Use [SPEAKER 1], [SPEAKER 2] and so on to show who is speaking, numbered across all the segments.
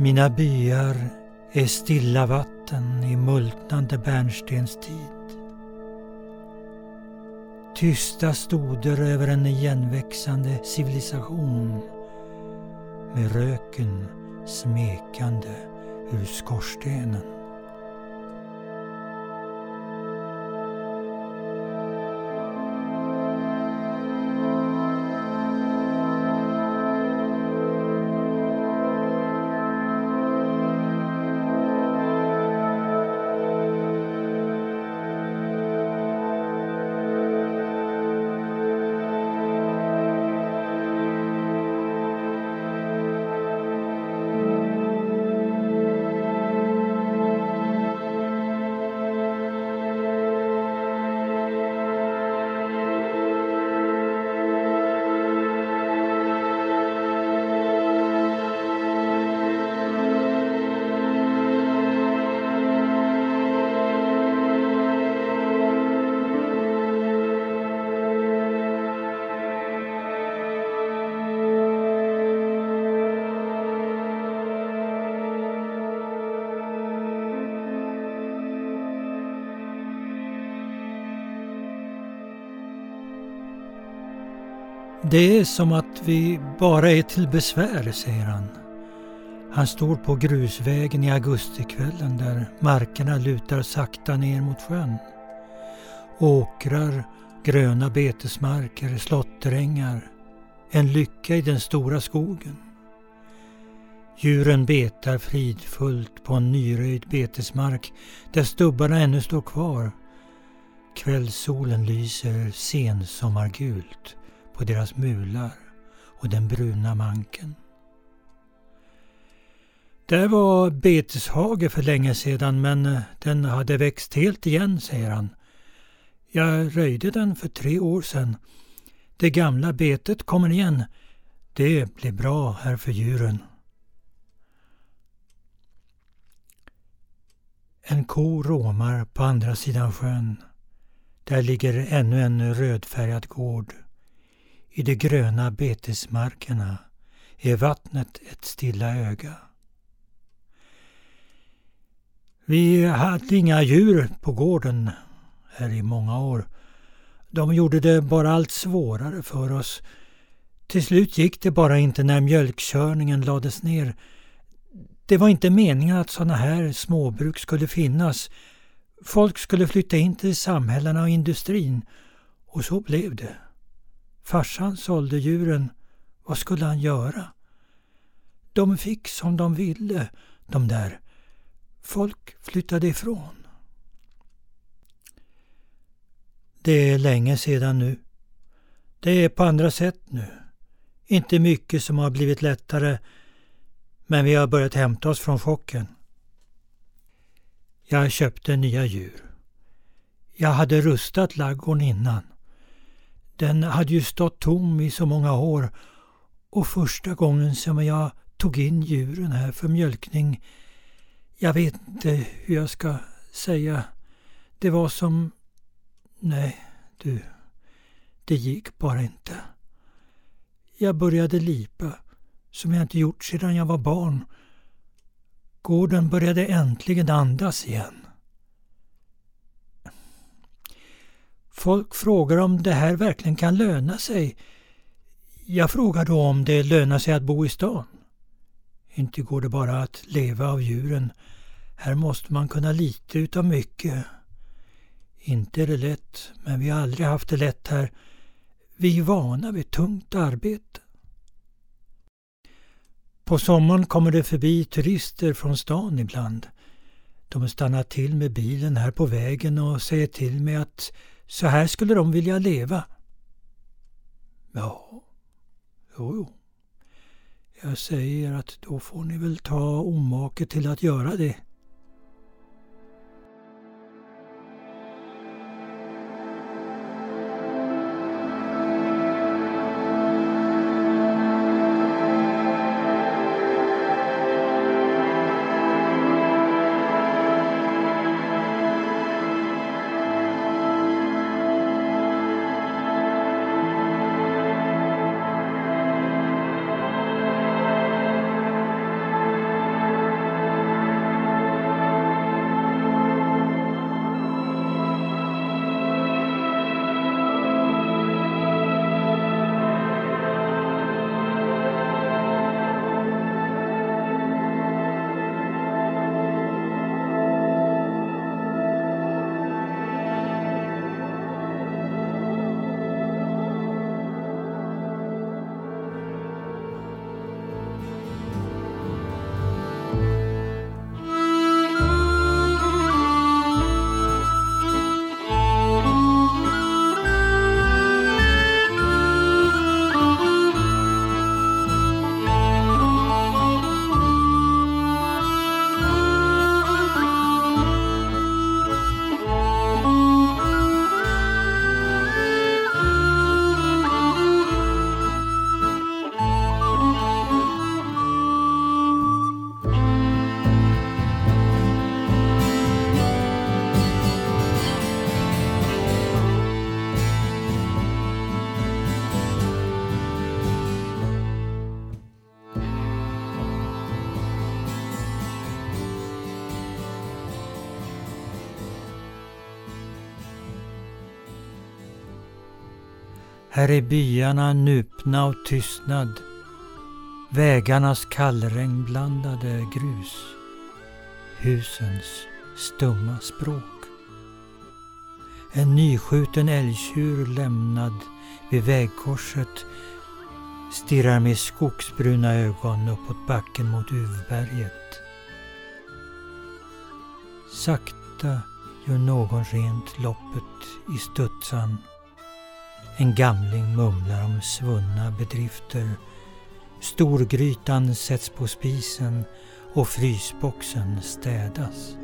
[SPEAKER 1] Mina byar är stilla vatten i multnande bärnstenstid. Tysta stoder över en igenväxande civilisation med röken smekande ur skorstenen. Det är som att vi bara är till besvär, säger han. Han står på grusvägen i augustikvällen där markerna lutar sakta ner mot sjön. Åkrar, gröna betesmarker, slåtterängar. En lycka i den stora skogen. Djuren betar fridfullt på en nyröjd betesmark där stubbarna ännu står kvar. Kvällssolen lyser sensommargult på deras mular och den bruna manken. Där var beteshage för länge sedan men eh, den hade växt helt igen, säger han. Jag röjde den för tre år sedan. Det gamla betet kommer igen. Det blir bra här för djuren. En ko råmar på andra sidan sjön. Där ligger ännu en rödfärgad gård. I de gröna betesmarkerna är vattnet ett stilla öga. Vi hade inga djur på gården här i många år. De gjorde det bara allt svårare för oss. Till slut gick det bara inte när mjölkkörningen lades ner. Det var inte meningen att sådana här småbruk skulle finnas. Folk skulle flytta in till samhällena och industrin. Och så blev det. Farsan sålde djuren. Vad skulle han göra? De fick som de ville, de där. Folk flyttade ifrån. Det är länge sedan nu. Det är på andra sätt nu. Inte mycket som har blivit lättare, men vi har börjat hämta oss från chocken. Jag köpte nya djur. Jag hade rustat laggården innan. Den hade ju stått tom i så många år och första gången som jag tog in djuren här för mjölkning, jag vet inte hur jag ska säga, det var som... Nej, du, det gick bara inte. Jag började lipa, som jag inte gjort sedan jag var barn. Gården började äntligen andas igen. Folk frågar om det här verkligen kan löna sig. Jag frågar då om det lönar sig att bo i stan. Inte går det bara att leva av djuren. Här måste man kunna lite utav mycket. Inte är det lätt, men vi har aldrig haft det lätt här. Vi är vana vid tungt arbete. På sommaren kommer det förbi turister från stan ibland. De stannar till med bilen här på vägen och säger till mig att så här skulle de vilja leva. Ja, jo, jo. Jag säger att då får ni väl ta omake till att göra det. Här är byarna nupna och tystnad. Vägarnas kallregnblandade grus. Husens stumma språk. En nyskjuten älgtjur lämnad vid vägkorset stirrar med skogsbruna ögon uppåt backen mot Uvberget. Sakta gör någon rent loppet i studsan. En gamling mumlar om svunna bedrifter. Storgrytan sätts på spisen och frysboxen städas.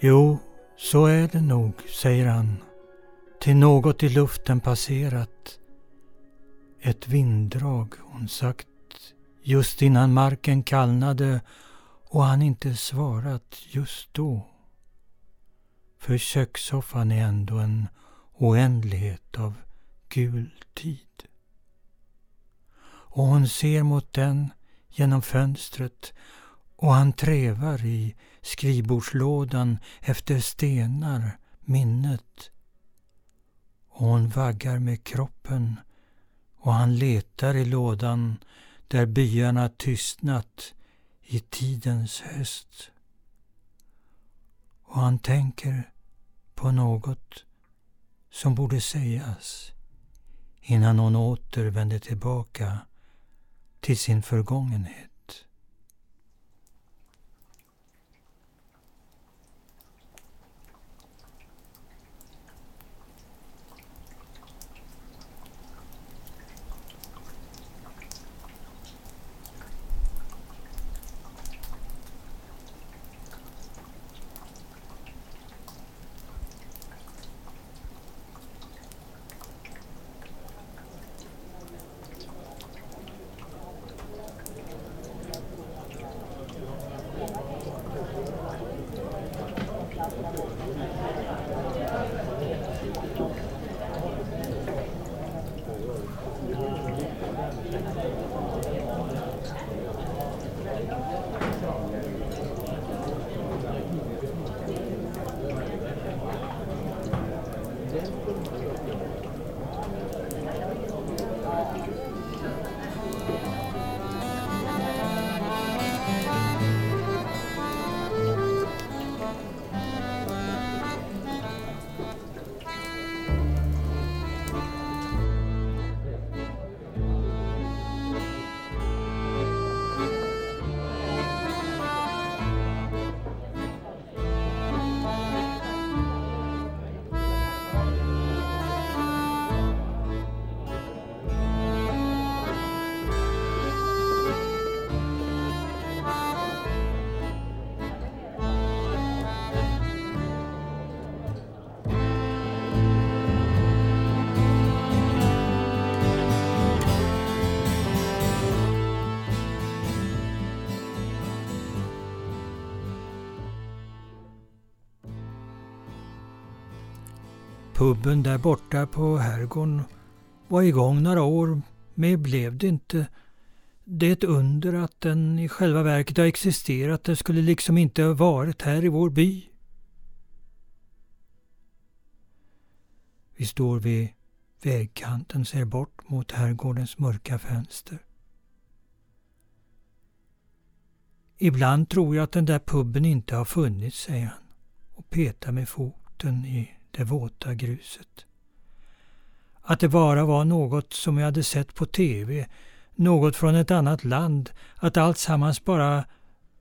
[SPEAKER 1] Jo, så är det nog, säger han, till något i luften passerat. Ett vinddrag, hon sagt, just innan marken kallnade och han inte svarat just då. För kökssoffan är ändå en oändlighet av gul tid. Och hon ser mot den genom fönstret och han trevar i skrivbordslådan efter stenar, minnet. Och hon vaggar med kroppen och han letar i lådan där byarna tystnat i tidens höst. Och han tänker på något som borde sägas innan hon återvänder tillbaka till sin förgångenhet. Puben där borta på herrgården var igång några år. Mer blev det inte. Det är ett under att den i själva verket har existerat. Den skulle liksom inte ha varit här i vår by. Vi står vid vägkanten ser bort mot herrgårdens mörka fönster. Ibland tror jag att den där puben inte har funnits, säger han och petar med foten i det våta gruset. Att det bara var något som jag hade sett på TV, något från ett annat land, att alltsammans bara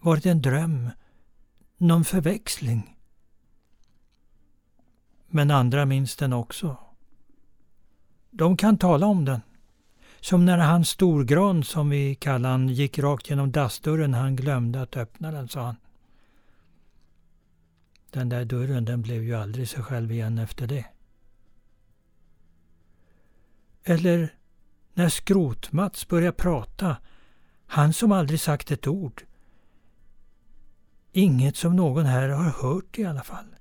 [SPEAKER 1] varit en dröm, någon förväxling. Men andra minns den också. De kan tala om den. Som när han storgran, som vi kallar han, gick rakt genom dassdörren. Han glömde att öppna den, sa han. Den där dörren den blev ju aldrig sig själv igen efter det. Eller när Skrot-Mats prata. Han som aldrig sagt ett ord. Inget som någon här har hört i alla fall.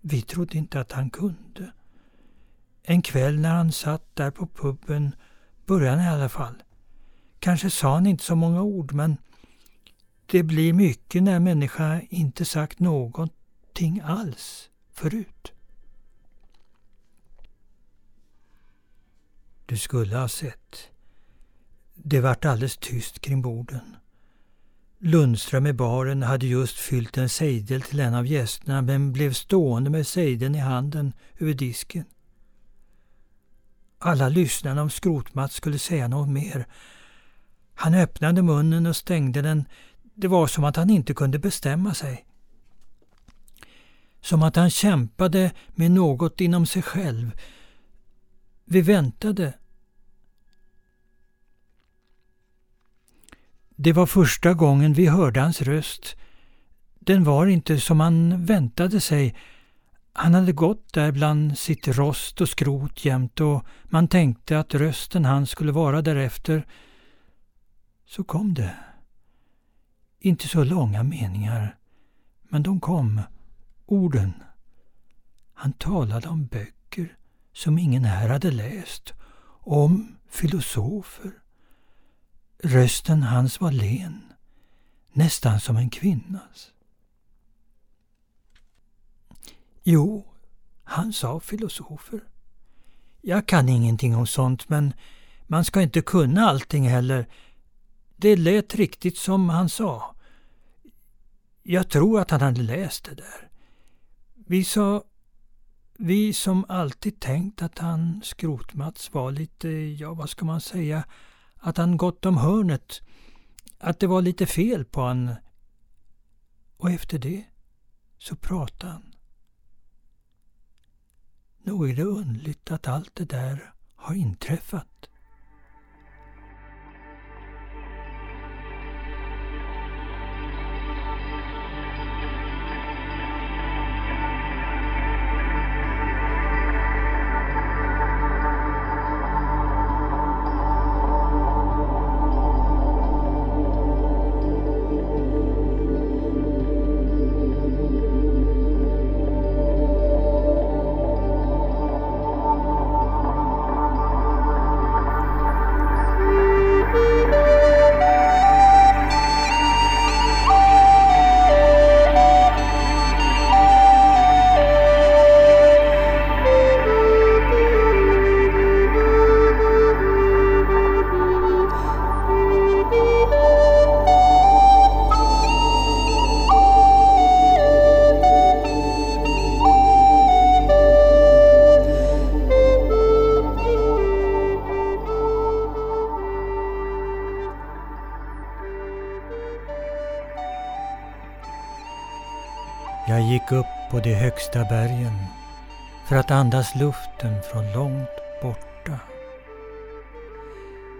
[SPEAKER 1] Vi trodde inte att han kunde. En kväll när han satt där på puben började han i alla fall. Kanske sa han inte så många ord men det blir mycket när människa inte sagt något någonting alls förut. Du skulle ha sett. Det vart alldeles tyst kring borden. Lundström i baren hade just fyllt en sejdel till en av gästerna men blev stående med sejdeln i handen över disken. Alla lyssnade om Skrotmats skulle säga något mer. Han öppnade munnen och stängde den. Det var som att han inte kunde bestämma sig. Som att han kämpade med något inom sig själv. Vi väntade. Det var första gången vi hörde hans röst. Den var inte som han väntade sig. Han hade gått där bland sitt rost och skrot jämt och man tänkte att rösten han skulle vara därefter. Så kom det. Inte så långa meningar, men de kom, orden. Han talade om böcker som ingen här hade läst, om filosofer. Rösten hans var len, nästan som en kvinnas. Jo, han sa filosofer. Jag kan ingenting om sånt men man ska inte kunna allting heller. Det lät riktigt som han sa. Jag tror att han hade läst det där. Vi sa vi som alltid tänkt att han, Skrotmats, var lite, ja vad ska man säga, att han gått om hörnet. Att det var lite fel på han. Och efter det så pratade han. Nog är det undligt att allt det där har inträffat. Jag gick upp på de högsta bergen för att andas luften från långt borta.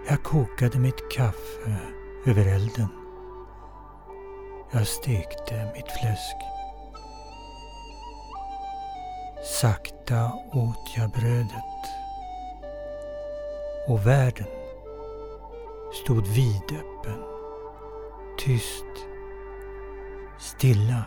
[SPEAKER 1] Jag kokade mitt kaffe över elden. Jag stekte mitt fläsk. Sakta åt jag brödet. Och världen stod vidöppen, tyst, stilla.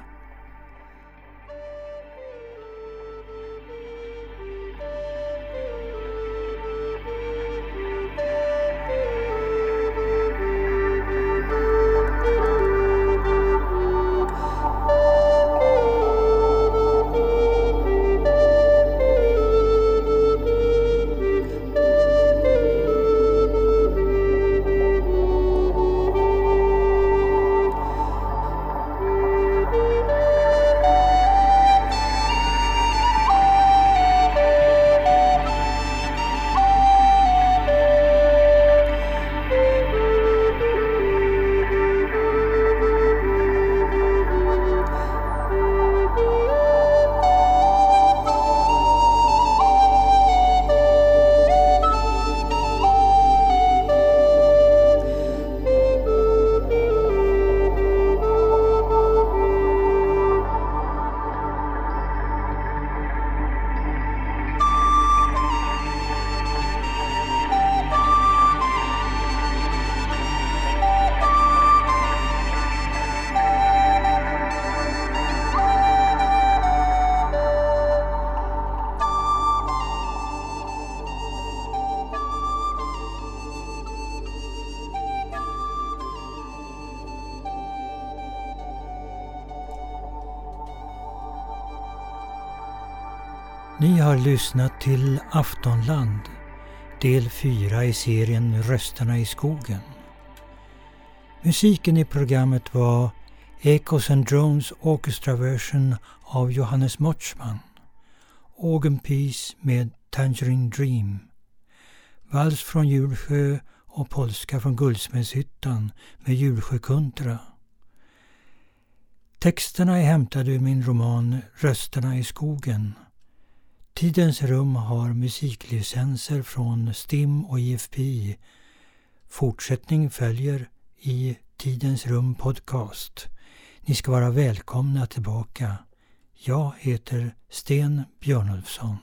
[SPEAKER 1] Ni har lyssnat till Aftonland, del 4 i serien Rösterna i skogen. Musiken i programmet var Echoes and Drones Orchestra Version av Johannes Motzman, Organ Piece med Tangerine Dream, Vals från Julsjö och polska från Guldsmedshyttan med Julsjökuntra. Texterna är hämtade ur min roman Rösterna i skogen Tidens rum har musiklicenser från STIM och IFPI. Fortsättning följer i Tidens rum podcast. Ni ska vara välkomna tillbaka. Jag heter Sten Björnulfsson.